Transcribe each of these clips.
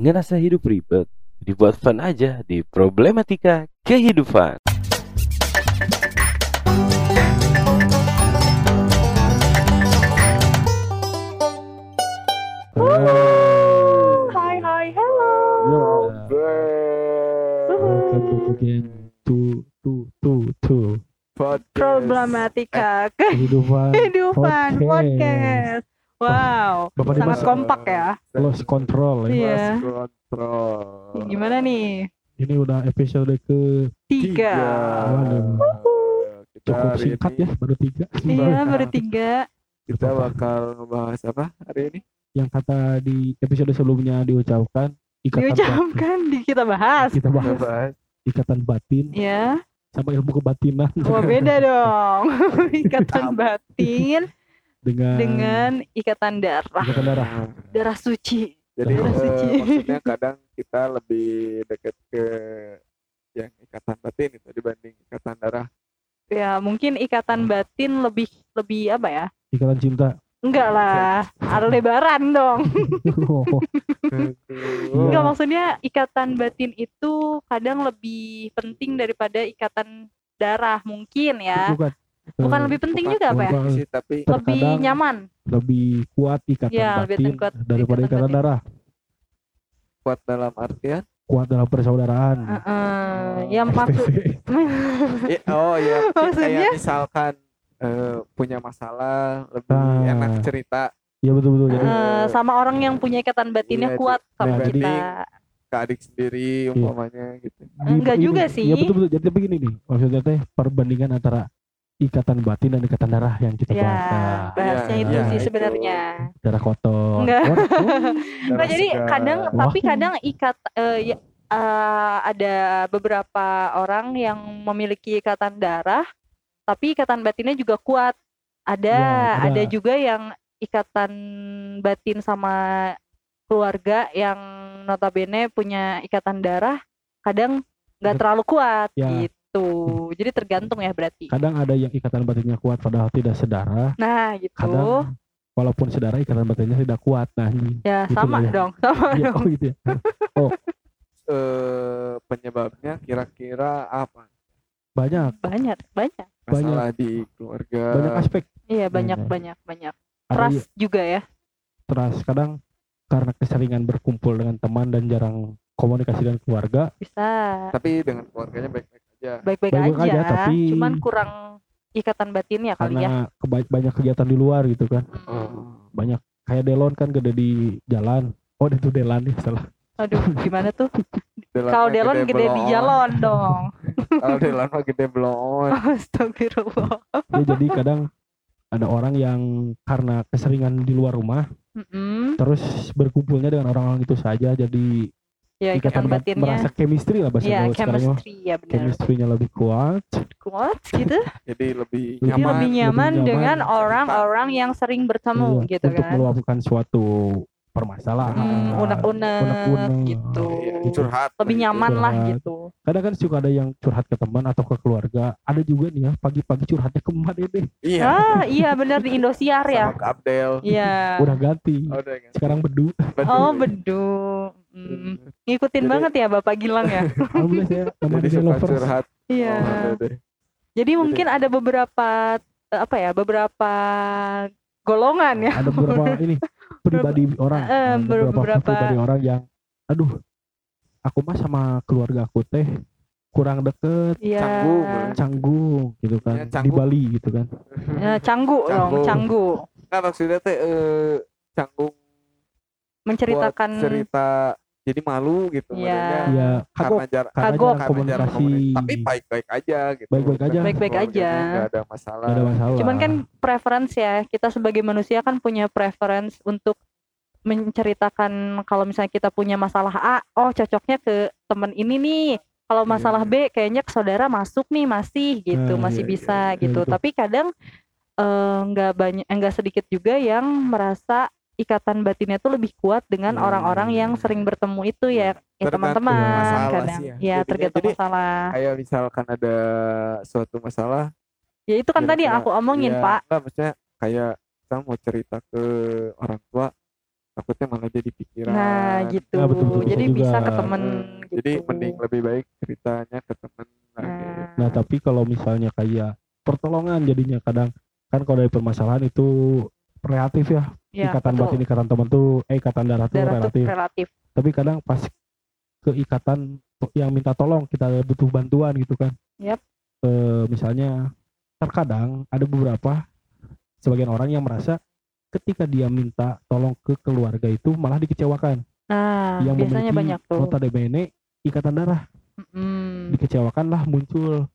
Ngerasa hidup ribet? Dibuat fun aja di Problematika Kehidupan. Hai hai hello. Again to to to to Problematika kehidupan kehidupan Podcast. podcast. Wow, Bapak sangat Dimas kompak ya. close control ya. Iya. kontrol. Gimana nih? Ini udah episode ke Tiga. Waduh. Kita cukup singkat ini ya, baru tiga. Iya, baru tiga. kita bakal ngebahas apa hari ini? Yang kata di episode sebelumnya diucapkan ikatan batin. Diucapkan di kita bahas. Kita Kita bahas bahas ikatan batin Ya, sama ilmu kebatinan wah beda dong. Ikatan batin dengan dengan ikatan darah, ikatan darah. darah suci. Jadi Darah suci. maksudnya kadang kita lebih dekat ke yang ikatan batin itu dibanding ikatan darah. Ya, mungkin ikatan batin lebih lebih apa ya? Ikatan cinta. Enggak lah, ada lebaran dong. Oh, Enggak maksudnya ikatan batin itu kadang lebih penting daripada ikatan darah mungkin ya. bukan. Bukan Eh, lebih penting Bukan- juga apa ya? sih tapi Lebih nyaman. lebih kuat ikatan Ya, lebih batin kuat daripada ikatan ikatan darah. kuat dalam artian Kuat dalam persaudaraan. Heeh, yang maksud Eh, oh ya Maksudnya? kayak misalkan eh, punya masalah lebih Ah. enak cerita Iya betul betul. Jadi eh, sama orang yang punya ikatan batinnya Iya, kuat sama nah, kita. ke adik sendiri umpamanya gitu. di- enggak ini- juga sih. Iya betul betul. Jadi begini nih, maksudnya teh perbandingan antara ikatan batin dan ikatan darah yang kita Ya, bahas. Nah, bahasnya Iya, itu iya, sih itu. sebenarnya. darah kotor. Enggak. Enggak Darah jadi segar. kadang Wah. tapi kadang ikat eh, ya, eh, ada beberapa orang yang memiliki ikatan darah tapi ikatan batinnya juga kuat. Ada Ya, ada. ada juga yang ikatan batin sama keluarga yang notabene punya ikatan darah kadang nggak terlalu kuat Ya. gitu. Jadi tergantung ya berarti. kadang ada yang ikatan batinnya kuat padahal tidak sedara. Nah, gitu. Kadang walaupun sedara ikatan batinnya tidak kuat. Nah, ini. ya gitu sama ya. dong, sama Iya, dong. oh gitu ya. eh penyebabnya kira-kira apa? Banyak, Banyak, banyak. Masalah di keluarga. banyak aspek. Iya, banyak Banyak. banyak banyak. Ada Trust juga ya. trust kadang karena keseringan berkumpul dengan teman dan jarang komunikasi dengan keluarga Bisa Tapi dengan keluarganya baik-baik. Baik-baik Baik-baik aja, aja, tapi- cuman kurang ikatan batinnya kali ya. karena keba- banyak kegiatan di luar gitu kan Hmm. banyak kayak Delon kan gede di jalan oh itu Delan nih salah Aduh, gimana tuh? Kalau Delon gede di belon. jalan dong. Kalau Delon mah gede belon. Astagfirullah. ya jadi kadang ada orang yang karena keseringan di luar rumah Mm-mm. terus berkumpulnya dengan orang-orang itu saja jadi Ya ikatan bat- batinnya. merasa chemistry lah bahasa Ya gaul sekarang chemistry ya benar. chemistry-nya lebih kuat Kuat gitu. Jadi lebih Jadi Jadi nyaman. lebih nyaman nyaman. dengan orang-orang yang sering bertemu Iya, gitu untuk kan. meluapkan suatu permasalahan Hmm, unek-unek unek-unek. gitu. Iya, curhat. Lebih nyaman lah Curhat. gitu. kadang kan suka ada yang curhat ke teman atau ke keluarga ada juga nih ya pagi-pagi curhatnya ke emak dede Iya. Ah, iya benar di Indosiar ya. Sama ke Abdel. Iya. udah ganti Oh, udah kan. sekarang bedu Oh, bedu. Hmm. Ngikutin Jadi- banget ya Bapak Gilang ya. alhamdulillah saya teman Jadi di suka lovers curhat. Iya. Oh, Dede. Jadi mungkin ada beberapa eh, apa ya, beberapa golongan ya. ada beberapa ini pribadi orang Eh, Nah, beberapa, beberapa- pribadi orang yang aduh aku mah sama keluarga aku teh kurang deket Iya. Canggung. canggung gitu kan Ya, di canggung. Bali gitu kan Eh, canggu dong, Canggu. canggu. Nah, maksudnya teh eh, canggung Menceritakan buat cerita jadi malu gitu Iya. modelnya. ya karena kagok jar karena Kagok. karena jarang komunikasi komunikasi. tapi baik-baik aja gitu Baik-baik aja. Baik-baik Keluarganya aja. nggak ada masalah Gak ada masalah Cuman kan preference ya, kita sebagai manusia kan punya preference untuk menceritakan kalau misalnya kita punya masalah A, oh cocoknya ke temen ini nih. Kalau masalah Iya. B kayaknya ke saudara masuk nih masih gitu, Nah, masih iya, bisa iya, iya, gitu. betul. Tapi kadang eh, nggak banyak enggak sedikit juga yang merasa ikatan batinnya tuh lebih kuat dengan Hmm. orang-orang yang sering bertemu itu ya, ya Tergantung teman-teman masalah kadang. sih ya. Ya, tergantung jadi masalah. kayak misalkan ada suatu masalah Ya itu kan tadi yang aku omongin, iya, Pak. enggak maksudnya kayak kita mau cerita ke orang tua takutnya malah jadi pikiran Nah, gitu. Ya, betul, betul, Jadi bisa ke temen Eh, gitu. jadi mending lebih baik ceritanya ke temen lagi Nah tapi kalau misalnya kayak pertolongan jadinya kadang kan kalau dari permasalahan itu relatif ya ya, ikatan betul. batin ikatan teman tuh eh ikatan darah tuh Darah tuh relatif relatif. tapi kadang pas ke ikatan yang minta tolong kita butuh bantuan gitu kan Yap. Eh, misalnya terkadang ada beberapa sebagian orang yang merasa ketika dia minta tolong ke keluarga itu malah dikecewakan Nah, yang biasanya memiliki banyak tuh. notabene ikatan darah Mm, dikecewakan lah muncul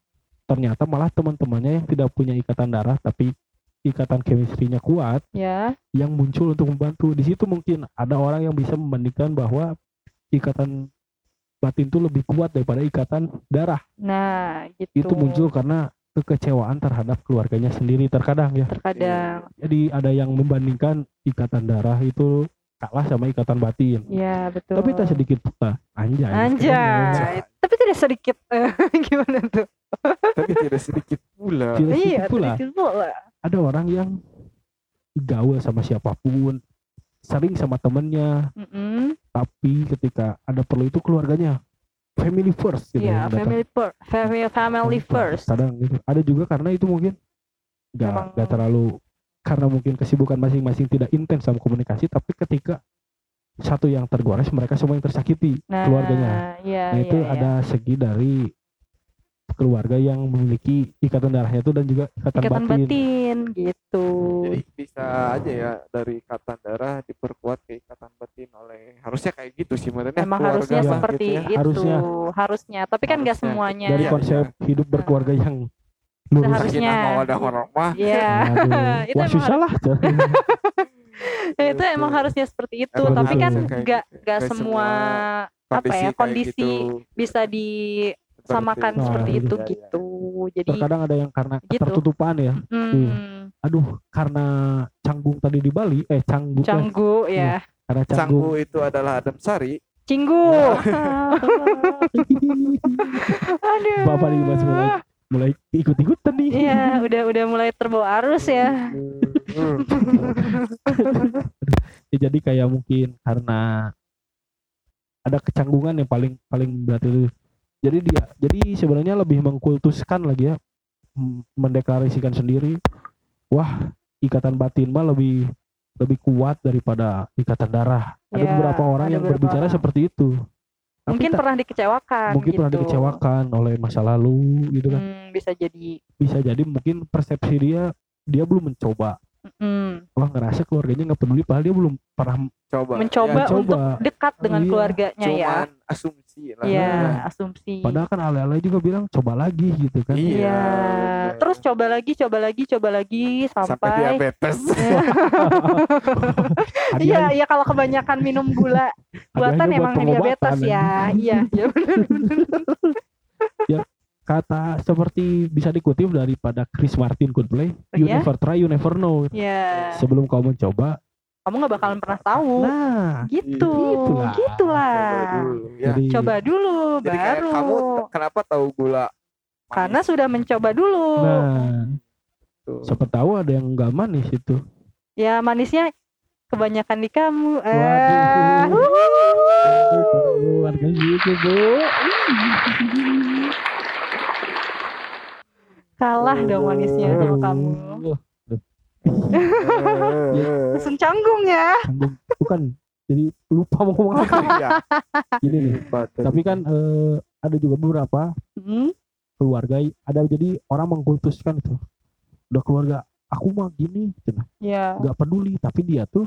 ternyata malah teman-temannya yang tidak punya ikatan darah tapi ikatan chemistry-nya kuat ya, yang muncul untuk membantu di situ mungkin ada orang yang bisa membandingkan bahwa ikatan batin itu lebih kuat daripada ikatan darah nah gitu. itu muncul karena kekecewaan terhadap keluarganya sendiri terkadang ya terkadang. jadi ada yang membandingkan ikatan darah itu kalah sama ikatan batin Ya betul. tapi tak sedikit pula anjay Anjay. Tapi tidak sedikit. eh, Gimana tuh? tapi tidak sedikit pula Tidak sedikit Iya, pula sedikit pula. Ada orang yang gaul sama siapa pun sering sama temennya Mm-mm. tapi ketika ada perlu itu keluarganya family first gitu datang. family first. Family, family first. kadang gitu ada juga karena itu mungkin nggak nggak terlalu karena mungkin kesibukan masing-masing tidak intens sama komunikasi tapi ketika satu yang tergores mereka semua yang tersakiti Nah, keluarganya Iya, nah itu iya, iya. ada segi dari keluarga yang memiliki ikatan darahnya itu dan juga ikatan, ikatan batin. batin gitu. jadi bisa aja ya dari ikatan darah diperkuat ke ikatan batin oleh harusnya kayak gitu sih sebenarnya Emang harusnya mah seperti gitu ya. itu. Harusnya. Harusnya. Tapi kan nggak semuanya. dari Iya, konsep hidup berkeluarga yang lurus Seharusnya. Mawaddah warahmah Iya. Itu wah emang susah lah itu emang harusnya seperti itu. Emang Tapi kan nggak gitu. nggak Kayak semua apa ya kondisi gitu, bisa disamakan Nah, seperti iya, itu iya. gitu. Jadi terkadang ada yang karena Gitu. tertutupan ya hmm, aduh karena canggung tadi di Bali eh canggung eh, canggu ya. karena Sanggu canggung itu adalah Adam Sari Cinggu. Aduh. Bapak mas mulai mulai ikut-ikutan nih Iya, udah udah mulai terbawa arus ya. Ya, jadi kayak mungkin karena ada kecanggungan yang paling paling berat itu jadi dia jadi sebenarnya lebih mengkultuskan lagi ya mendeklarasikan sendiri wah ikatan batin mah lebih lebih kuat daripada ikatan darah ada Ya, beberapa orang ada yang beberapa berbicara orang. seperti itu Tapi Mungkin tak- pernah dikecewakan mungkin gitu. pernah dikecewakan oleh masa lalu gitu kan Hmm, bisa jadi bisa jadi mungkin persepsi dia dia belum mencoba mm, wah ngerasa keluarganya nggak peduli padahal dia belum pernah coba mencoba Ya, coba. untuk dekat dengan Iya. keluarganya ya. cuman asumsi lah Iya, Nah, asumsi. padahal kan ale-ale juga bilang coba lagi gitu kan Iya. Iya. bener. Terus coba lagi, coba lagi, coba lagi sampai sampai diabetes Hadiah- Iya, iya kalau kebanyakan minum gula buatan emang diabetes ya. Iya, iya benar. Kata seperti bisa dikutip daripada Chris Martin Coldplay you Iya? never try you never know Iya. sebelum kau mencoba Kamu nggak bakalan pernah tahu. nah Gitu. Itulah. Gitulah. Coba dulu, ya. jadi Coba dulu jadi kayak baru. kamu kenapa tahu gula Karena sudah mencoba dulu. nah Tuh. siapa tahu ada yang nggak manis itu Ya manisnya kebanyakan di kamu. Eh. Waduh. wuh. keluarga gitu bu Kalah dong manisnya sama kamu. Aduh, Eh, Langsung canggung ya. canggung. bukan jadi lupa mau ngomong apa iya. gini nih tapi kan eh, ada juga beberapa Hmm, keluarga ada jadi orang mengkultuskan itu udah keluarga aku mah gini cina. ya. nggak peduli tapi dia tuh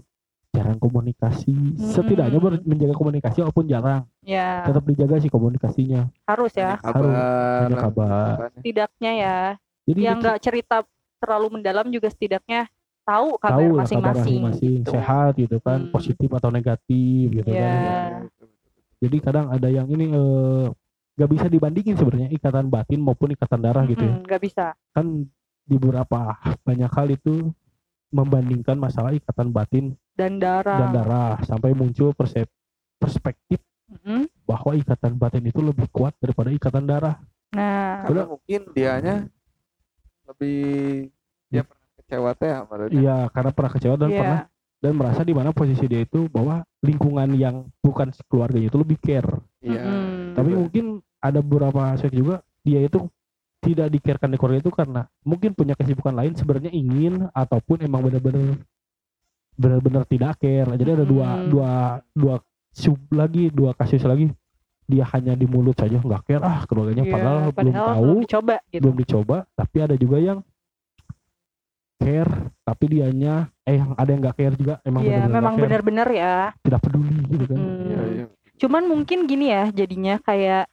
jarang komunikasi setidaknya ber- menjaga komunikasi walaupun jarang Ya, tetap dijaga sih komunikasinya harus ya. Harus kabar kabar Setidaknya ya. Jadi Yang nggak cerita terlalu mendalam juga setidaknya tahu kabar tahu lah kabar masing-masing. gitu. sehat gitu kan Hmm. positif atau negatif gitu Iya. kan jadi kadang ada yang ini eh, nggak bisa dibandingin sebenarnya ikatan batin maupun ikatan darah gitu ya nggak bisa. kan di beberapa banyak hal itu membandingkan masalah ikatan batin Dan darah. dan darah sampai muncul persep perspektif Mm-mm. bahwa ikatan batin itu lebih kuat daripada ikatan darah. Nah, karena mungkin dianya lebih dia pernah kecewa teh dia. Iya, karena pernah kecewa dan Iya. pernah dan merasa di mana posisi dia itu bahwa lingkungan yang bukan keluarganya itu lebih care Iya. Mm-mm. tapi Betul. mungkin ada beberapa aspek juga dia itu tidak dikarekan di keluarga itu karena mungkin punya kesibukan lain sebenarnya ingin ataupun emang benar-benar benar-benar tidak care jadi ada dua Hmm. dua dua sub lagi dua kasus lagi dia hanya di mulut saja nggak care ah keluarganya Iya, padahal, belum padahal tahu belum dicoba gitu. belum dicoba tapi ada juga yang care tapi dianya eh yang ada yang nggak care juga emang Iya, benar-benar memang benar-benar ya. tidak peduli gitu kan Mm. Iya, iya. Cuman mungkin gini ya jadinya kayak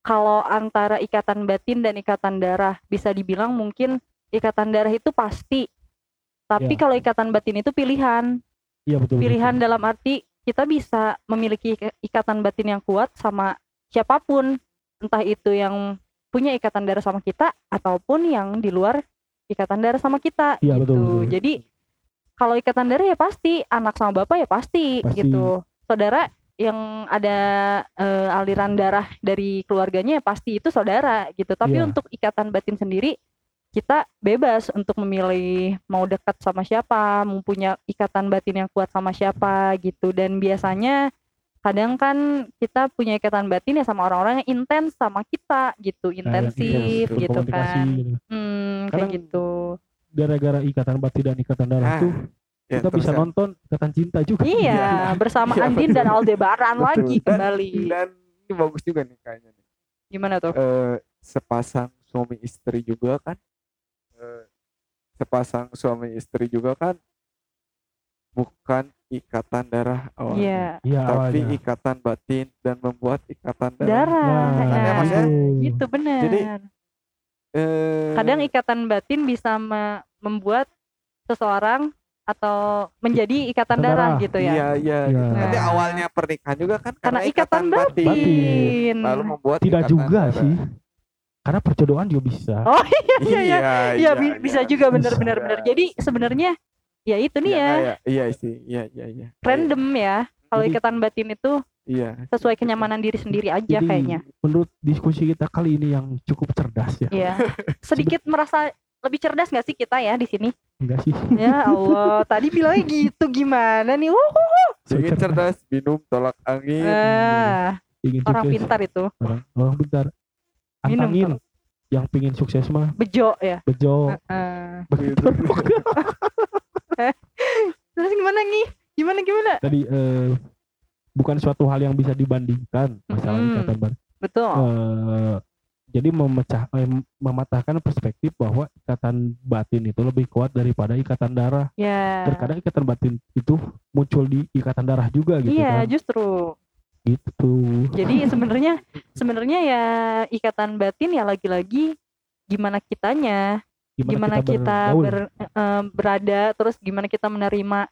kalau antara ikatan batin dan ikatan darah bisa dibilang mungkin ikatan darah itu pasti. Tapi Ya. kalau ikatan batin itu pilihan. iya betul Pilihan betul. dalam arti kita bisa memiliki ika- ikatan batin yang kuat sama siapa pun. Entah itu yang punya ikatan darah sama kita ataupun yang di luar ikatan darah sama kita betul, gitu. betul. Jadi kalau ikatan darah ya pasti anak sama bapak ya pasti, Pasti. gitu. Saudara yang ada eh, aliran darah dari keluarganya ya pasti itu saudara gitu. Tapi Iya. untuk ikatan batin sendiri kita bebas untuk memilih mau dekat sama siapa, mau punya ikatan batin yang kuat sama siapa gitu. Dan biasanya kadang kan kita punya ikatan batin ya sama orang-orang yang intens sama kita gitu, intensif betul. gitu kan. gitu. Hmm, kayak gitu. gara-gara ikatan batin dan ikatan darah Ah, tuh ya, kita bisa terus nonton ikatan cinta juga Iya, bersama Iya, Andin dan Aldebaran Betul. lagi Dan- kembali. dan ini bagus juga nih kayaknya nih. Gimana tuh? Eh, sepasang suami istri juga kan eh, sepasang suami istri juga kan bukan ikatan darah awalnya Iya, iya tapi awalnya ikatan batin dan membuat ikatan darah, darah. Nah, ya. Maksudnya gitu benar. Jadi, Eh, Kadang ikatan batin bisa me- membuat seseorang atau menjadi ikatan Ikatan darah darah. gitu ya. iya iya Iya. Nanti awalnya pernikahan juga kan Karena ikatan batin. Batin. lalu membuat tidak ikatan juga darah. sih karena perjodohan juga bisa. Oh iya iya, Iya, bi- bisa juga Bisa. benar-benar benar. Jadi sebenarnya ya itu nih Iya, ya, iya, iya sih iya iya iya random ya. Kalau ikatan batin itu iya. sesuai kenyamanan diri sendiri aja Jadi, kayaknya. menurut diskusi kita kali ini yang cukup cerdas ya. Iya. Sedikit merasa lebih cerdas nggak sih kita ya di sini? enggak sih. Ya Allah, tadi bilangnya gitu gimana nih? Wuh, ingin cerdas. minum tolak angin. Ah, orang pintar itu, orang, orang pintar Minum antangin yang pingin sukses mah bejo ya. bejo Ah. begitu Terus gimana nih? Gimana gimana? tadi eh, bukan suatu hal yang bisa dibandingkan masalah Mm-mm. ikatan batin Betul. Eh, jadi memecah eh, mematahkan perspektif bahwa ikatan batin itu lebih kuat daripada ikatan darah ya. terkadang ikatan batin itu muncul di ikatan darah juga gitu Iya, kan justru. Gitu Jadi sebenarnya sebenarnya ya ikatan batin ya lagi-lagi gimana kitanya, gimana kita, bergaul. ber- eh, berada, terus gimana kita menerima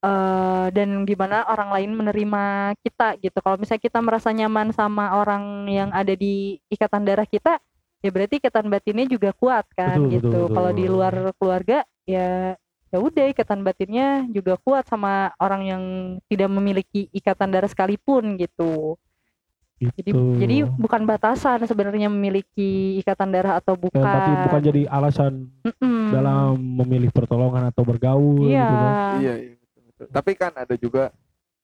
eh, dan gimana orang lain menerima kita gitu. Kalau misalnya kita merasa nyaman sama orang yang ada di ikatan darah kita, ya berarti ikatan batinnya juga kuat kan Betul, gitu. Kalau di luar keluarga ya ya udah ikatan batinnya juga kuat sama orang yang tidak memiliki ikatan darah sekalipun gitu. Jadi Gitu. jadi bukan batasan sebenarnya memiliki ikatan darah atau Eh, bukan. tapi bukan jadi alasan Mm-mm. dalam memilih pertolongan atau bergaul Iya. gitu kan. iya iya betul, betul. tapi kan ada juga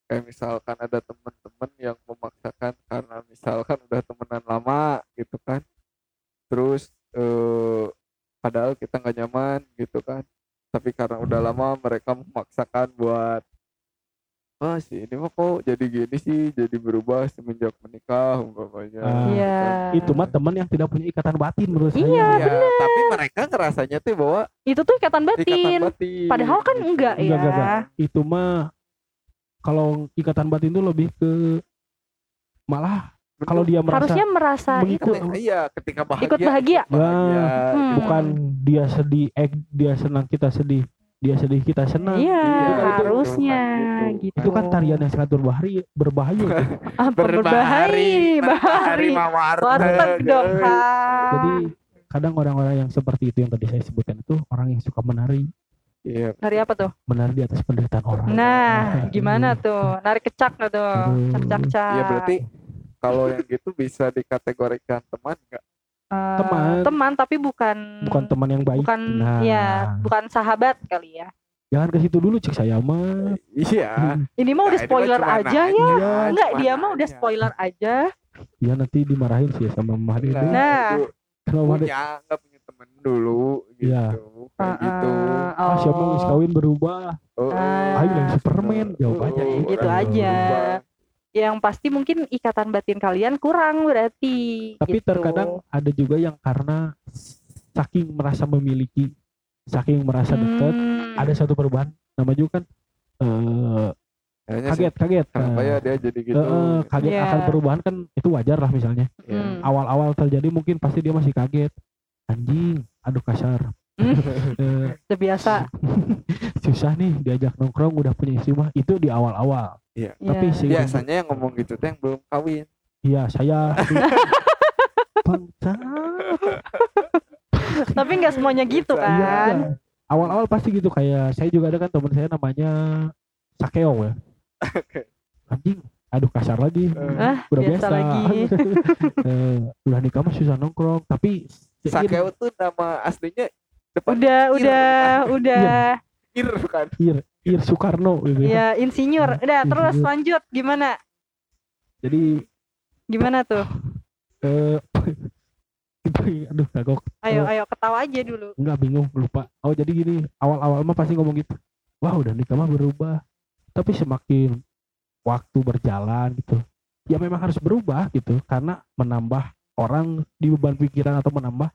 kayak misalkan ada teman-teman yang memaksakan karena misalkan udah temenan lama gitu kan terus eh padahal kita nggak nyaman gitu kan tapi karena udah lama mereka memaksakan buat ah si ini mah kok jadi gini sih jadi berubah semenjak menikah umpamanya Ah, Iya. itu mah teman yang tidak punya ikatan batin menurut Iya, saya Iya, tapi mereka ngerasanya tuh bahwa Itu tuh ikatan batin. ikatan batin. Padahal kan gitu. enggak Enggak, enggak, ya. enggak. itu mah kalau ikatan batin itu lebih ke malah. Kalau dia merasa Harusnya merasa mengikut- itu. Iya ketika bahagia Ikut bahagia. bahagia, Hmm. gitu. bukan dia sedih eh dia senang kita sedih dia sedih kita senang Iya, Iya, harusnya gitu. gitu. itu kan tarian yang sangat berbahaya berbahaya itu. Apa berbahaya, bahari. Warteg dong, Kak. jadi kadang orang-orang yang seperti itu yang tadi saya sebutkan itu orang yang suka menari iya Hari apa tuh? menari di atas penderitaan orang Nah, Aduh. gimana tuh? Narik kecak nggak tuh? Aduh. Cak-cak. iya berarti kalau yang gitu bisa dikategorikan teman enggak Eh, teman. teman tapi bukan bukan teman yang baik bukan nah ya bukan sahabat kali ya jangan ke situ dulu cek saya mah Iya. Ini mah udah Nah, spoiler cuma aja nanya, ya. Enggak, dia mah udah spoiler aja. ya nanti dimarahin sih sama Enggak, Nah. itu kalau punya nggak punya temen dulu gitu. Iya. Kayak Ah, gitu. ah, ah siapa oh. yang kawin berubah Oh, Ah. Ayo yang Superman, jawabannya oh, gitu Gitu orang aja. berubah. Yang pasti mungkin ikatan batin kalian kurang berarti. tapi gitu. terkadang ada juga yang karena saking merasa memiliki saking merasa dekat Hmm. ada satu perubahan nama juga kan eh, Kayaknya kaget kaget Kenapa ya dia jadi gitu? eh, eh, kaget Iya. akan perubahan kan itu wajar lah misalnya Ya. Hmm. awal-awal terjadi mungkin pasti dia masih kaget anjing aduh kasar Hmm. Eh, Udah biasa. susah nih diajak nongkrong udah punya istri mah itu di awal-awal tapi Iya. si Biasanya yang ngomong gitu tuh yang belum kawin. iya saya bangsa Tapi nggak semuanya gitu Iya. kan. Iya. awal-awal pasti gitu kayak saya juga ada kan teman saya namanya Sakeong ya Oke. anjing aduh kasar lagi Eh. Ah, udah biasa biasa, lagi. Eh, udah nikah mah susah nongkrong tapi Sakeo tuh nama aslinya depan Udah, Ir, udah, bukan? udah. Ir kan. Ir, Ir Soekarno gitu ya. Ya, insinyur. Udah, terus Insinyur. lanjut gimana? Jadi Gimana tuh? eh aduh kagok Ayo, Eh. ayo ketawa aja dulu. nggak bingung lupa. Oh jadi gini awal-awal mah pasti ngomong gitu. Wah udah nikah mah berubah. Tapi semakin waktu berjalan gitu, ya memang harus berubah gitu karena menambah orang di beban pikiran atau menambah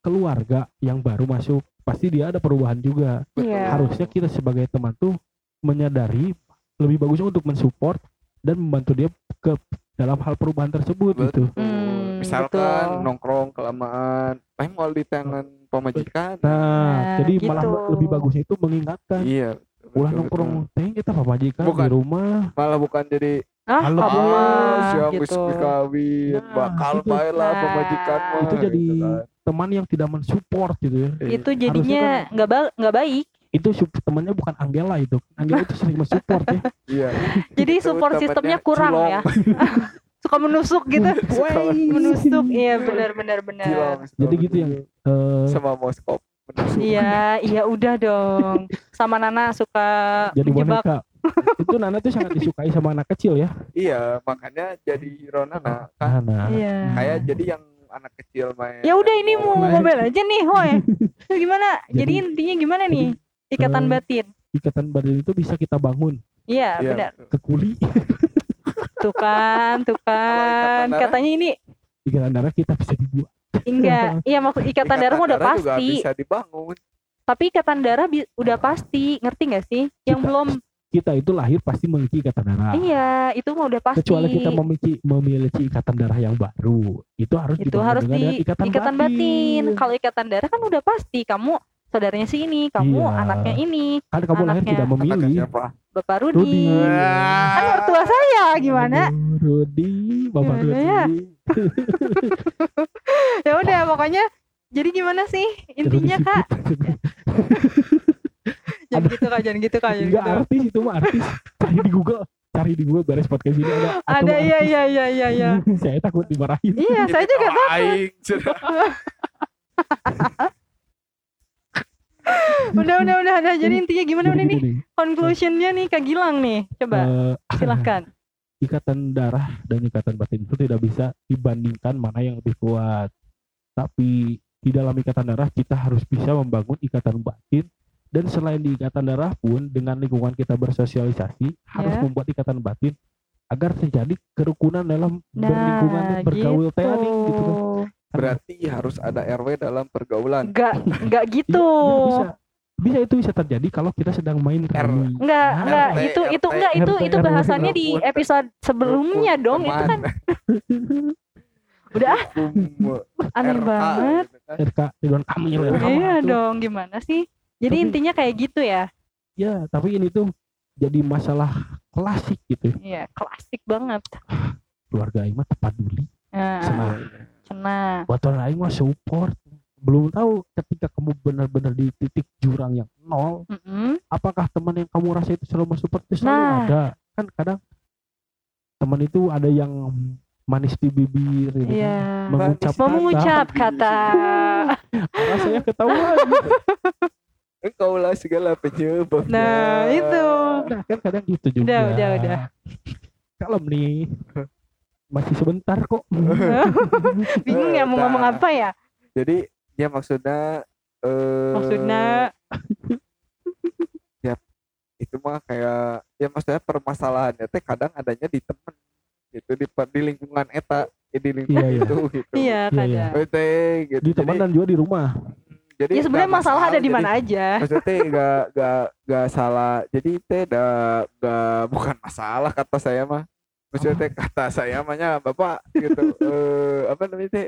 keluarga yang baru masuk pasti dia ada perubahan juga. Iya. harusnya kita sebagai teman tuh menyadari lebih bagusnya untuk mensupport dan membantu dia ke dalam hal perubahan tersebut gitu. Hmm, Misalkan betul. nongkrong kelamaan, paling mau di tangan pemajikan. Nah, Nah, jadi gitu. malah lebih bagusnya itu mengingatkan. Iya. Ulah nongkrong teh kita pamajikan Bukan. di rumah. Malah bukan jadi Ah, Halo, apa ah, siang gitu. gitu. kawin, Nah, bakal itu. bae lah Nah, pemajikan mah. itu jadi gitu kan. teman yang tidak mensupport gitu ya. Iya. Itu jadinya nggak ba- nggak baik. Itu temannya bukan Anggela itu. Anggela itu sering mensupport ya. Iya. Jadi Itu support sistemnya kurang cilong. ya. Suka menusuk gitu. Suka menusuk. Iya, benar benar benar. Cilong, Jadi gitu yang eh, sama moskop. Iya, iya udah dong. Sama Nana suka jadi menjebak. boneka. itu Nana tuh sangat disukai sama anak kecil ya. Iya, makanya jadi Ronana kan Nah, Iya. kayak jadi yang anak kecil main. Ya udah ini mau main. ngomel aja nih, Hoy. Itu gimana? Jadi, Jadi- intinya gimana nih? Ikatan eh, batin. ikatan badan itu bisa kita bangun Iya, Iya, benar. betul. ke kuli Tuh kan, tuh kan. Katanya ini ikatan darah kita bisa dibuat enggak. Iya, maksud ikatan darah mah udah juga pasti. bisa dibangun. Tapi ikatan darah udah pasti. Ngerti nggak sih? Yang Kita- belum kita itu lahir pasti memiliki ikatan darah Iya, itu mah udah pasti. kecuali kita memiliki memiliki ikatan darah yang baru itu harus itu harus di ikatan, ikatan, batin. Kalau ikatan darah kan udah pasti kamu saudaranya si ini, kamu Iya. anaknya ini, kan kamu lahir anaknya. tidak Anaknya memilih siapa? Bapak Rudi Rudi. Kan mertua saya gimana? Aduh, Rudi bapak Gimana Rudi ya? Ya udah pokoknya jadi gimana sih intinya kak? Jangan gitu kak, jangan gitu kak, jangan enggak gitu. artis itu mah artis cari di Google cari di Google beres podcast ini ada Ada iya artis. iya iya iya iya. saya takut dimarahin Iya saya juga takut. Udah udah udah udah. Jadi intinya gimana udah nih? gini, Conclusionnya nih Kak Gilang nih. Coba eh, silahkan. ikatan darah dan ikatan batin itu tidak bisa dibandingkan mana yang lebih kuat. Tapi di dalam ikatan darah kita harus bisa membangun ikatan batin dan selain di ikatan darah pun dengan lingkungan kita bersosialisasi harus Ya. membuat ikatan batin agar terjadi kerukunan dalam Nah, berlingkungan dan bergaul gitu. gitu kan. Berarti harus ada RW dalam pergaulan. Enggak, enggak Iya, gitu. bisa. Bisa itu bisa terjadi kalau kita sedang main R. remi. Enggak, Nah, enggak. RT, Itu itu enggak itu RT, itu bahasannya di episode sebelumnya Rukun dong. Itu kan udah ah, aneh banget. RK Ridwan Kamil ya. Iya dong, gimana sih? Jadi Tapi- intinya kayak gitu ya. Ya, tapi ini tuh jadi masalah klasik gitu. Iya, klasik banget. Keluarga Aing mah tepat duli. Nah, Senang. cenah. Buat orang Aing mah support. Belum tahu ketika kamu benar-benar di titik jurang yang nol, Mm-mm. apakah teman yang kamu rasa itu selalu mensupport itu selalu Nah. ada. Kan kadang teman itu ada yang manis di bibir gitu kan. Iya. Mengucap kata. mengucap kata. rasanya ketahuan engkau lah segala penyebabnya Nah, itu. Nah, kan kadang gitu juga. Udah, udah, udah. Kalem nih. Masih sebentar kok. Bingung ya mau Nah. ngomong apa ya? jadi ya maksudnya eh Maksudnya itu mah kayak ya maksudnya permasalahannya teh kadang adanya di temen gitu di di lingkungan eta ya, di lingkungan Iya, iya. itu gitu iya Iya, iya. kadang. Teh, gitu. Di teman Jadi- dan juga di rumah. jadi Ya sebenarnya nggak masalah ada di mana aja. maksudnya teh gak, gak, gak salah jadi teh gak, gak bukan masalah kata saya mah maksudnya teh kata saya mahnya bapak gitu eh apa namanya teh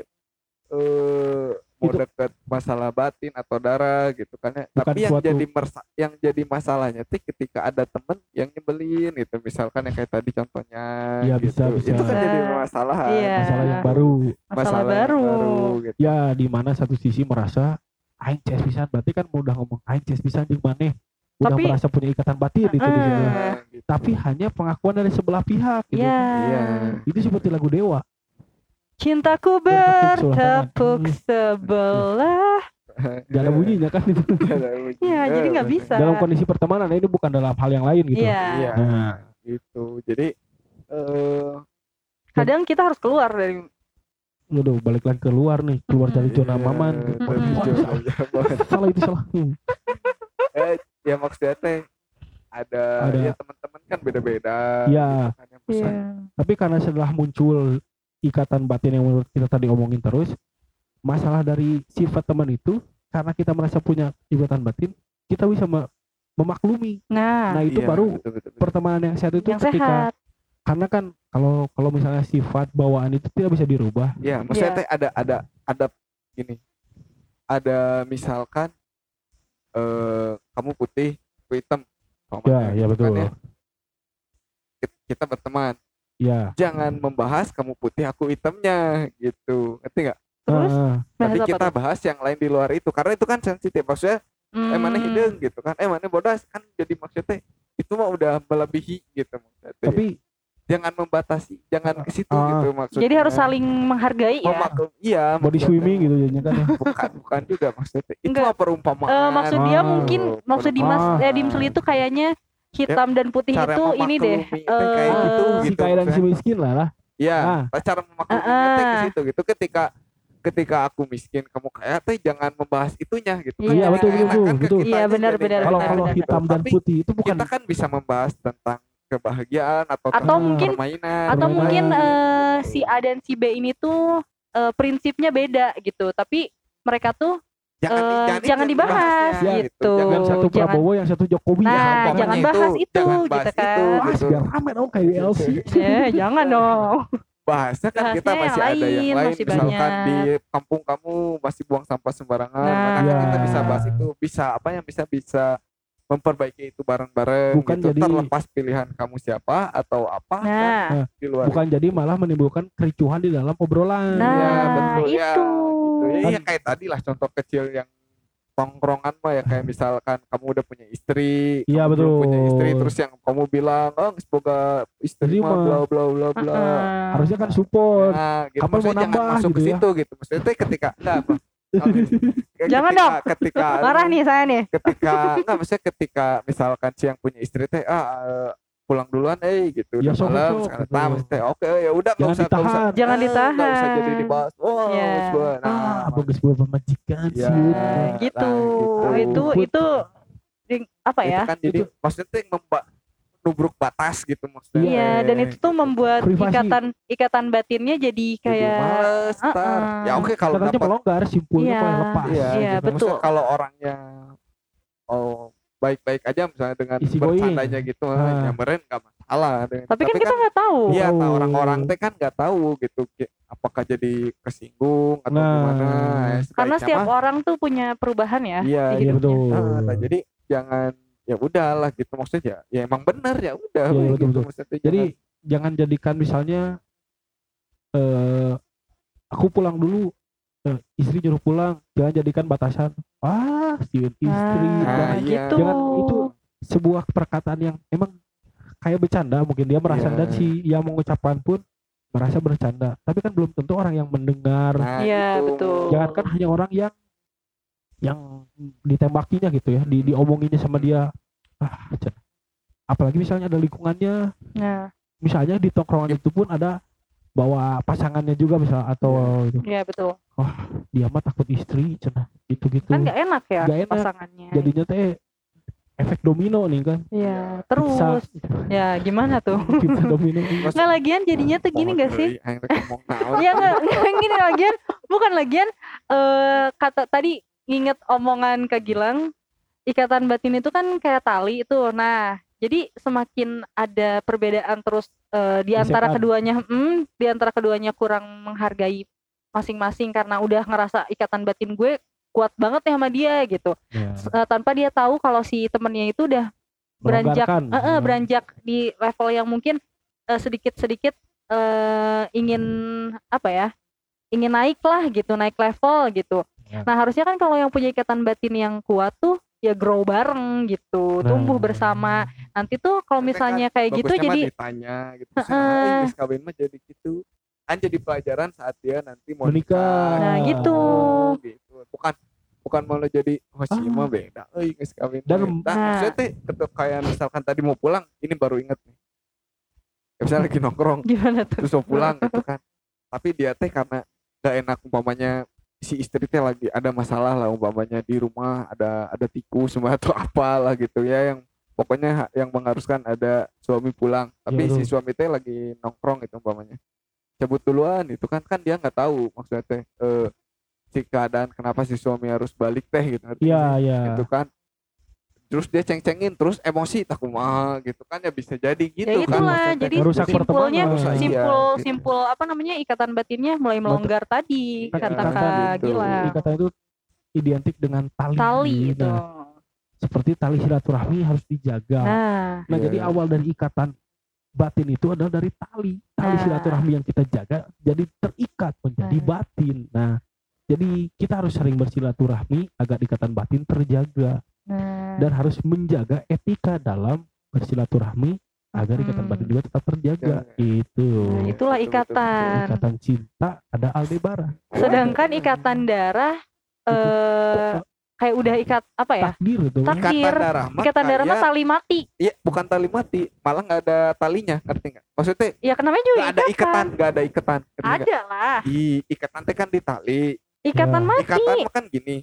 eh mau Itu- deket masalah batin atau darah gitu kan ya Bukan tapi yang suatu- jadi mersa- yang jadi masalahnya teh ketika ada temen yang nyebelin gitu misalkan yang kayak tadi contohnya Iya, gitu bisa, bisa. itu kan jadi Bisa. masalah Iya. Masalah yang baru. Masalah, yang baru. gitu. Ya di mana satu sisi merasa aing ces pisan berarti kan udah ngomong aing ces pisan jeung maneh udah Tapi- merasa punya ikatan batin itu di Ah. sana. Nah, gitu. Tapi hanya pengakuan dari sebelah pihak gitu. Iya. Iya. Itu seperti lagu Dewa. Cintaku Bertepuk sebelah tangan. sebelah. Gak ada bunyinya kan itu. Iya, jadi nggak bisa. Dalam kondisi pertemanan ini bukan dalam hal yang lain gitu. Iya. Iya. Nah. Gitu. Jadi eh Kadang kita harus keluar dari Waduh, balik lagi keluar nih, keluar dari zona iya, maman. zona nyaman. salah itu salah. Hmm. eh ya maksudnya teh ada, Ada. ya teman-teman kan beda-beda Iya. kan, yang pesan. Iya. Tapi karena setelah muncul ikatan batin yang menurut kita tadi omongin terus, masalah dari sifat teman itu karena kita merasa punya ikatan batin, kita bisa me- memaklumi. Nah, Nah, itu Iya, baru betul, betul, betul. pertemanan yang sehat itu yang ketika sehat. karena kan kalau kalau misalnya sifat bawaan itu tidak bisa dirubah. ya maksudnya Iya. teh ada ada ada gini ada misalkan eh kamu putih aku hitam Ya, ya gitu kan betul. ya. Kit- kita berteman Ya. jangan membahas kamu putih aku hitamnya gitu ngerti nggak Terus bahas tapi apa kita tuh? bahas yang lain di luar itu karena itu kan sensitif maksudnya eh mana Hmm, hidung gitu kan eh mana bodas kan jadi maksudnya itu mah udah melebihi gitu maksudnya tapi jangan membatasi jangan ke situ Ah. gitu maksudnya Jadi harus saling menghargai ya. Memaklum, iya body maksudnya. swimming gitu jadinya kan ya. bukan bukan juga maksudnya itu Enggak. perumpamaan Eh, maksud dia Ah. mungkin maksud Dimas Ah. eh, Dimsel itu kayaknya hitam dan putih cara itu ini deh. teh kayak eh, gitu si gitu kaya dan si miskin lah lah. Iya, Ah. cara memakluminya teh ke Ah. situ gitu ketika ketika aku miskin kamu kaya teh jangan membahas itunya gitu Iya, betul, betul, kan betul. kitanya Iya, benar, benar, Kalau kalau benar. gitu. hitam dan putih itu bukan kita kan bisa membahas tentang kebahagiaan atau, Atau tentang mungkin permainan atau Permainan. mungkin eh, si A dan si B ini tuh eh, prinsipnya beda gitu, tapi mereka tuh jangan, eh, jangan, jangan itu dibahas dibahasnya gitu. Jangan yang satu jangan- Prabowo yang satu Jokowi Nah, ya, jangan bahas itu, jangan gitu bahas kan. itu, Wah, gitu. biar rame dong kayak LC. eh jangan dong. bahasnya kan kita Bahasnya masih yang ada yang lain, masih misalkan banyak. di kampung kamu masih buang sampah sembarangan Nah. kan kita Ya. bisa bahas itu bisa apa yang bisa bisa memperbaiki itu bareng-bareng Bukan gitu jadi- terlepas pilihan kamu siapa atau apa kan Nah, di luar Bukan jadi malah menimbulkan kericuhan di dalam obrolan. Nah, Iya, betul ya itu. Gitu. Ya, Kan- ya kayak tadi lah contoh kecil yang tongkrongan mah ya kayak misalkan kamu udah punya istri Iya, kamu betul. punya istri terus yang kamu bilang oh semoga istri Istri mah bla bla bla bla. Harusnya kan support. Nah, gitu. Kapan mau Maksudnya jangan nambah masuk gitu ke ya? situ gitu. Maksudnya teh ketika enggak apa. Jangan ketika, dong. Ketika Marah nih saya nih. Ketika enggak maksudnya ketika misalkan si yang punya istri teh ah eh, pulang duluan eh gitu Ya, udah sok, malam sekarang gitu. nah maksudnya oke ya udah enggak Jangan usah enggak usah ditahan. Jangan eh, enggak usah ditahan. jadi dibahas. Wow, Iya. gua. Nah, Ah, bagus buat pemajikan Ya. sih. Nah, gitu. Nah, Itu gitu. itu ding- apa itu ya? kan jadi maksudnya teh memba nubruk batas gitu maksudnya. Iya, dan itu tuh membuat Privasi. ikatan ikatan batinnya jadi Jadi kayak males ntar. Uh-uh. Ya oke kalau Katanya dapat melonggar, simpulnya mulai lepas. Iya, Iya, gitu. betul. Maksudnya kalau orangnya oh baik-baik aja misalnya dengan Easy bercandanya gitu, Ah. ya meren nggak masalah. Dengan- tapi kan kita nggak tahu. Iya, tahu. nah, orang-orang teh kan nggak tahu gitu, apakah jadi kesinggung atau Nah. gimana. Ya, Karena setiap mah, orang tuh punya perubahan ya. Iya, di Iya hidupnya. betul. Nah, nah, jadi jangan ya udahlah gitu maksudnya ya, ya emang benar ya udah Iya, betul, gitu betul. Jadi jangan- jangan jadikan misalnya eh aku pulang dulu eh, istri nyuruh pulang jangan jadikan batasan ah si istri Nah, jangan- iya. gitu. Jangan itu sebuah perkataan yang emang kayak bercanda mungkin dia merasa Iya. dan si yang mengucapkan pun merasa bercanda tapi kan belum tentu orang yang mendengar nah, Iya, gitu. betul. jangankan hanya orang yang yang ditembakinya gitu ya di diomonginnya sama dia ah apalagi misalnya ada lingkungannya Nah, misalnya di tongkrongan itu pun ada bawa pasangannya juga misal atau gitu. iya betul. dia mah takut istri cenah gitu gitu Kan nggak enak ya Nggak enak. pasangannya. jadinya teh efek domino nih kan Iya, Pizza, terus ya gimana tuh? pizza domino. Nggak lagian jadinya tuh gini gak sih? Ya nggak nggak gini lagian bukan lagian eh kata tadi nginget omongan Kak Gilang ikatan batin itu kan kayak tali itu nah jadi semakin ada perbedaan terus eh, di antara keduanya hmm, di antara keduanya kurang menghargai masing-masing karena udah ngerasa ikatan batin gue kuat banget ya sama dia gitu Ya. S- eh, tanpa dia tahu kalau si temennya itu udah beranjak eh, eh, Ya. beranjak di level yang mungkin eh, sedikit-sedikit eh, ingin apa ya ingin naik lah gitu naik level gitu Ya. nah harusnya kan kalau yang punya ikatan batin yang kuat tuh ya grow bareng gitu Nah. tumbuh bersama nanti tuh kalau kan misalnya kayak gitu jadi ditanya gitu. Heeh. Geus kawin mah jadi gitu. Kan jadi pelajaran saat dia nanti mau Menikah. nah Ah. gitu gitu. Bukan bukan malah jadi oh si Ah. mah beda euy geus kawin Dan- nah, Nah. maksudnya teh kayak misalkan tadi mau pulang ini baru inget nih ya, misalnya lagi nongkrong gimana tuh terus mau pulang gitu kan tapi dia teh karena gak enak umpamanya si istri teh lagi ada masalah lah umpamanya di rumah ada ada tikus semua atau apalah gitu ya yang pokoknya yang mengharuskan ada suami pulang tapi Iya, si suami teh lagi nongkrong gitu umpamanya cabut duluan itu kan kan dia nggak tahu maksudnya teh eh, si keadaan kenapa si suami harus balik teh gitu Iya, sih? iya. gitu kan terus dia ceng-cengin terus emosi tak kumaha gitu kan ya bisa jadi gitu ya kan jadi simpulnya. Rusak, iya, simpul gitu. simpul apa namanya ikatan batinnya mulai melonggar tadi Iya, kata ikatan Kak gitu. Gilang ikatan itu identik dengan tali tali itu Nah, seperti tali silaturahmi harus dijaga nah Nah, Iya, jadi iya. awal dari ikatan batin itu adalah dari tali. Tali Nah. silaturahmi yang kita jaga jadi terikat menjadi Nah. batin. Nah, jadi kita harus sering bersilaturahmi agar ikatan batin terjaga dan harus menjaga etika dalam bersilaturahmi agar ikatan Mm. batin juga tetap terjaga. Jaga. Itu. Nah, itulah Betul, betul, betul. ikatan. Ikatan cinta ada Aldebaran. Sedangkan ikatan darah eh kayak udah ikat apa ya? Takdir itu. Tak- ikatan Takdir. darah mah Ikatan darah mah tali mati. Iya, bukan tali mati, malah nggak ada talinya, ngerti nggak? Maksudnya Ya namanya juga nggak ada ikatan, nggak ada ikatan? Ada lah. Di ikatan teh kan di tali, Ikatan Ya. mati. ikatan mah kan gini,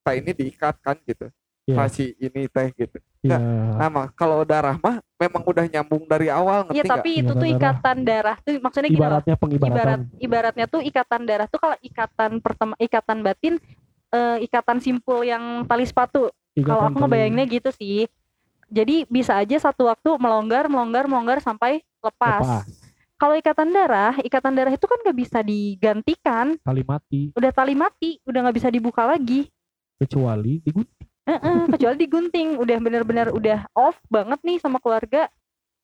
tak ini diikat kan gitu, Iya. masih ini teh gitu. Ya. Nah, mah kalau darah mah memang udah nyambung dari awal, Iya ngerti tapi itu Ikatan tuh darah. ikatan darah tuh maksudnya gini loh. Ibaratnya pengibaratan. Ibarat ibaratnya tuh ikatan darah tuh kalau ikatan pertama ikatan batin eh, ikatan simpul yang tali sepatu. Kalau Ikatan aku tali- ngebayanginnya gitu sih. Jadi bisa aja satu waktu melonggar, melonggar, melonggar sampai lepas. Lepas. Kalau ikatan darah, ikatan darah itu kan gak bisa digantikan. tali mati Udah tali mati, udah nggak bisa dibuka lagi. kecuali digunting. Heeh, kecuali digunting, udah benar-benar udah off banget nih sama keluarga.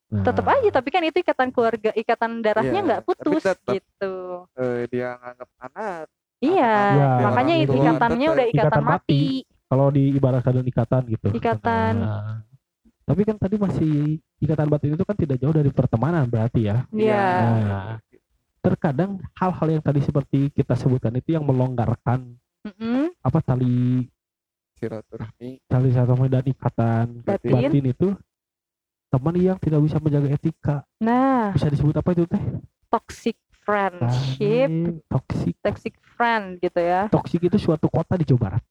Nah, Tetap aja, tapi kan itu ikatan keluarga, ikatan darahnya Iya, nggak tapi putus tetap- gitu. Eh, dia nganggap anak, Iya, Ya, makanya itu orang tua ikatannya udah ikatan, ikatan mati. mati. kalau diibaratkan ikatan gitu. Ikatan. Nah, tapi kan tadi masih ikatan batin itu kan tidak jauh dari pertemanan berarti ya. Iya. Nah, terkadang hal-hal yang tadi seperti kita sebutkan itu yang melonggarkan Mm-mm. apa tali silaturahmi, tali silaturahmi dan ikatan Batin. batin itu teman yang tidak bisa menjaga etika Nah, bisa disebut apa itu teh? toxic friendship, toksik. toxic friend gitu ya. Toksik itu suatu kota di Jawa Barat.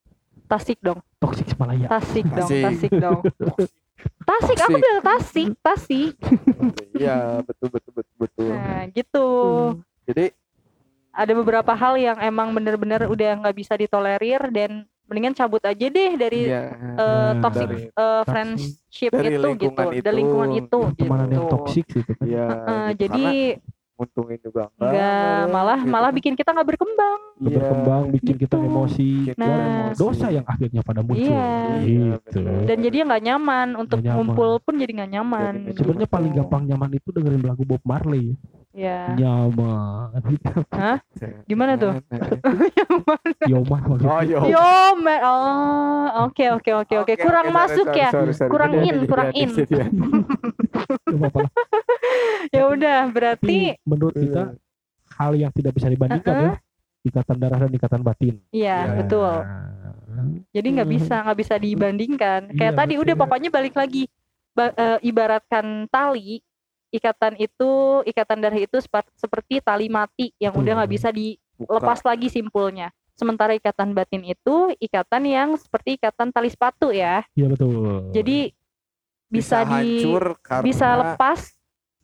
Tasik dong, Toksik Semalaya. tasik dong, Tasik. tasik dong. Tasik, aku Toxic. bilang tasik, tasik. Iya, betul betul betul betul. Nah, gitu. Jadi Ada beberapa hal yang emang bener-bener udah nggak bisa ditolerir dan mendingan cabut aja deh dari iya, eh, Nah, toxic dari- eh, friendship Dari itu gitu, lingkungan dari itu. lingkungan itu Pertemanan yang gitu. toksik gitu kan. Eh, gitu. jadi Karena nguntungin juga enggak, nggak malah gitu malah kan. bikin kita nggak berkembang. Iya, berkembang bikin kita gitu. emosi bikin Nah. emosi. dosa yang akhirnya pada muncul Iya. Iya, gitu. Dan jadi nggak nyaman untuk nyaman. ngumpul pun jadi nggak nyaman. Sebenarnya gitu. paling gampang nyaman itu dengerin lagu Bob Marley Ya. nyaman Gimana tuh? Yoman Oh, yo. Yo, man. Oh, oke oke oke oke. Kurang sorry, masuk sorry, ya. sorry, sorry. Kurang Jadi, in, kurang in. Ya udah, berarti tapi menurut kita hal yang tidak bisa dibandingkan Uh-uh. ya ikatan darah dan ikatan batin iya, Iya. betul. Jadi nggak bisa nggak bisa dibandingkan. Kayak Iya, tadi udah betul. pokoknya balik lagi Ba- eh, ibaratkan tali ikatan itu ikatan darah itu seperti tali mati yang udah nggak bisa dilepas lagi simpulnya. Sementara ikatan batin itu ikatan yang seperti ikatan tali sepatu ya. Iya betul. Jadi bisa, di hancur karena bisa lepas,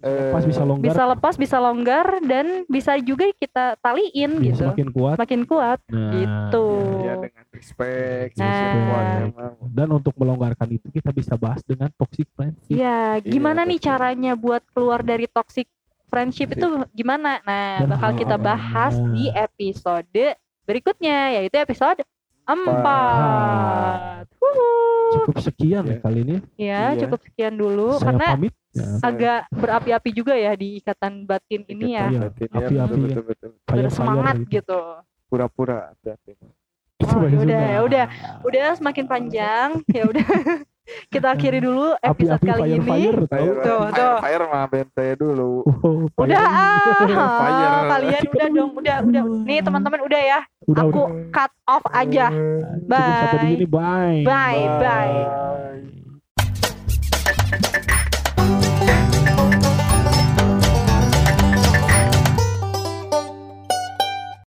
eh, pas bisa longgar, bisa lepas, bisa longgar dan bisa juga kita taliin iya, gitu. semakin kuat. Makin kuat Nah, gitu. ya dengan respect Nah. kuat emang. Dan untuk melonggarkan itu kita bisa bahas dengan toxic friendship. Iya, gimana nih betul. caranya buat keluar dari toxic friendship itu gimana? Nah, Dan bakal kita bahas di episode berikutnya yaitu episode 4. Cukup sekian Iya. kali ini. Ya, Iya. cukup sekian dulu Saya karena pamit. Ya, agak berapi-api juga ya di ikatan batin ini ya. Iya, ya, api-api betul, ya. betul, betul. fire-fire Bersemangat gitu. gitu. pura-pura hati-hati. Oh, bahasa yaudah, Sunda. yaudah. Udah semakin panjang, ya udah. kita akhiri dulu episode Api-api kali ini. fire-fire tahu. Fire, Tuh, fire, tuh. fire mah bente dulu. Oh, fire. Udah ah, Fire. kalian udah dong, udah udah. Nih teman-teman udah ya. Udah, Aku udah. cut off aja. Cukup sampai di Bye. sini. Bye. Bye bye. Bye.